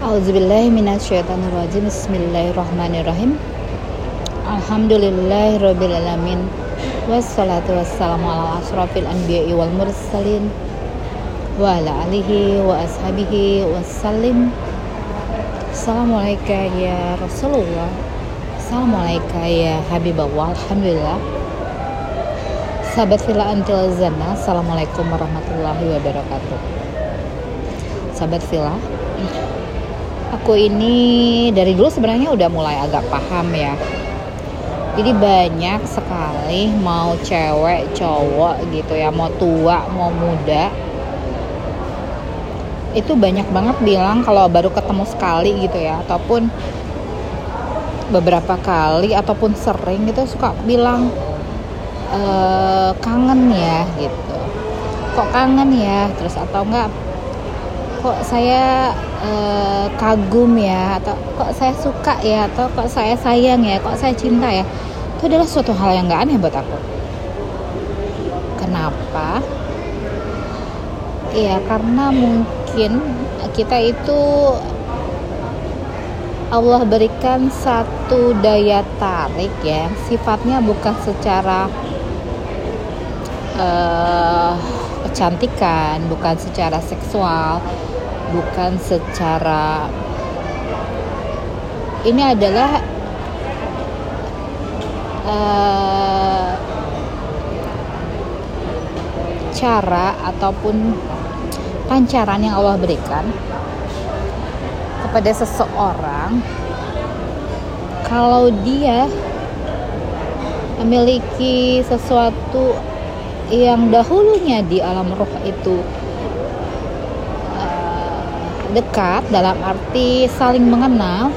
Auzubillahiminasyaitonirrajim Bismillahirrahmanirrahim. Alhamdulillahirrabbilalamin Wassalatu ya Rasulullah. Assalamualaikum ya Habibullah. Alhamdulillah. Sahabat Villa Antil Zana Assalamualaikum warahmatullahi wabarakatuh. Sahabat Villa aku ini dari dulu sebenarnya udah mulai agak paham ya. Jadi banyak sekali mau cewek cowok gitu ya mau tua mau muda. Itu banyak banget bilang kalau baru ketemu sekali gitu ya ataupun beberapa kali ataupun sering gitu suka bilang e, kangen ya gitu. Kok kangen ya? Terus atau enggak kok saya uh, kagum ya atau kok saya suka ya atau kok saya sayang ya kok saya cinta ya itu adalah suatu hal yang gak aneh buat aku. Kenapa? Ya karena mungkin kita itu Allah berikan satu daya tarik ya sifatnya bukan secara uh, kecantikan bukan secara seksual bukan secara ini adalah uh, cara ataupun pancaran yang Allah berikan kepada seseorang kalau dia memiliki sesuatu yang dahulunya di alam roh itu dekat dalam arti saling mengenal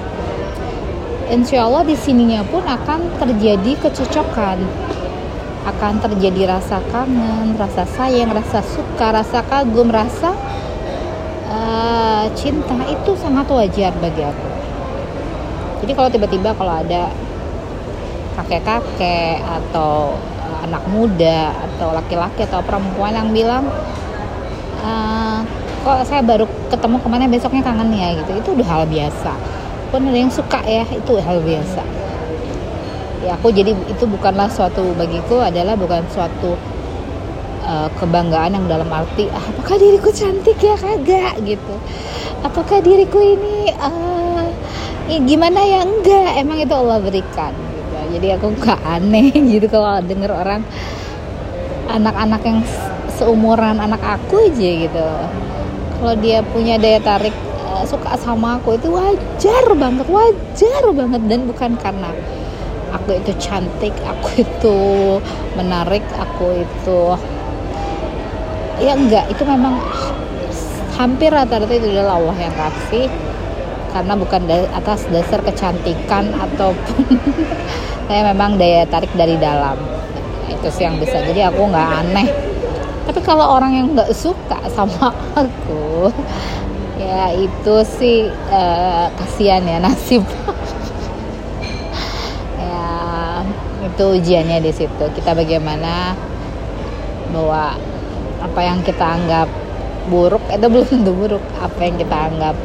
insya Allah di sininya pun akan terjadi kecocokan akan terjadi rasa kangen, rasa sayang, rasa suka, rasa kagum, rasa uh, cinta itu sangat wajar bagi aku. Jadi kalau tiba-tiba kalau ada kakek-kakek atau anak muda atau laki-laki atau perempuan yang bilang uh, kok saya baru ketemu ke mana besoknya kangen ya gitu. Itu udah hal biasa. Pun ada yang suka ya itu hal biasa. Ya aku jadi itu bukanlah suatu bagiku adalah bukan suatu uh, kebanggaan yang dalam arti ah, apakah diriku cantik ya kagak? gitu. Apakah diriku ini uh, gimana ya? Enggak emang itu Allah berikan. Gitu. Jadi aku gak aneh gitu kalau denger orang anak-anak yang seumuran anak aku aja gitu kalau dia punya daya tarik uh, suka sama aku itu wajar banget wajar banget. Dan bukan karena aku itu cantik aku itu menarik aku itu ya enggak. Itu memang hampir rata-rata itu adalah Allah yang kasih. Karena bukan atas dasar kecantikan ataupun saya memang daya tarik dari dalam. Itu sih yang bisa. Jadi aku nggak aneh tapi kalau orang yang nggak suka sama aku ya itu sih uh, kasihan ya nasib. Ya itu ujiannya di situ. Kita bagaimana bahwa apa yang kita anggap buruk itu belum tentu buruk. Apa yang kita anggap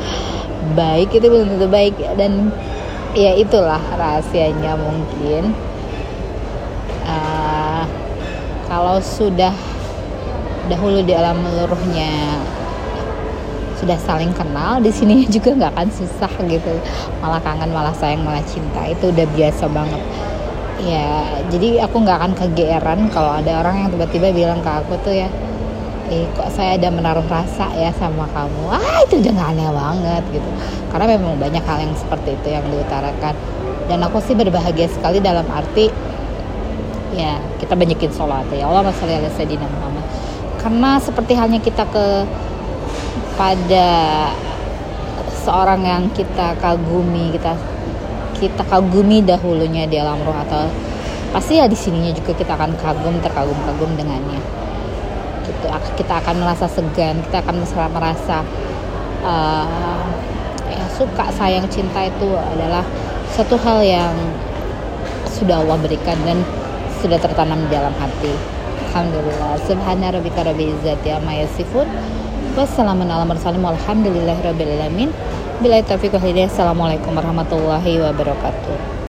baik itu belum tentu baik. Dan ya itulah rahasianya mungkin. Uh, kalau sudah dahulu di alam meluruhnya sudah saling kenal di sini juga nggak akan susah gitu. Malah kangen malah sayang malah cinta itu udah biasa banget. Ya jadi aku nggak akan kegeeran kalau ada orang yang tiba-tiba bilang ke aku tuh ya eh kok saya ada menaruh rasa ya sama kamu? Ah itu udah gak aneh banget gitu. Karena memang banyak hal yang seperti itu yang diutarakan. Dan aku sih berbahagia sekali dalam arti ya kita banyakin sholat. Ya Allah masalah Sayyidina Muhammad karena seperti halnya kita ke pada seorang yang kita kagumi kita kita kagumi dahulunya di alam roh atau pasti ya di sininya juga kita akan kagum terkagum-kagum dengannya. Gitu kita akan merasa segan kita akan merasa uh, ya suka sayang cinta itu adalah satu hal yang sudah Allah berikan dan sudah tertanam di dalam hati Alhamdulillah. Subhana rabbika rabbil izzati amma yasifun. Wassalamun ala mursalin walhamdulillahi rabbil alamin. Bila taufiq Assalamualaikum warahmatullahi wabarakatuh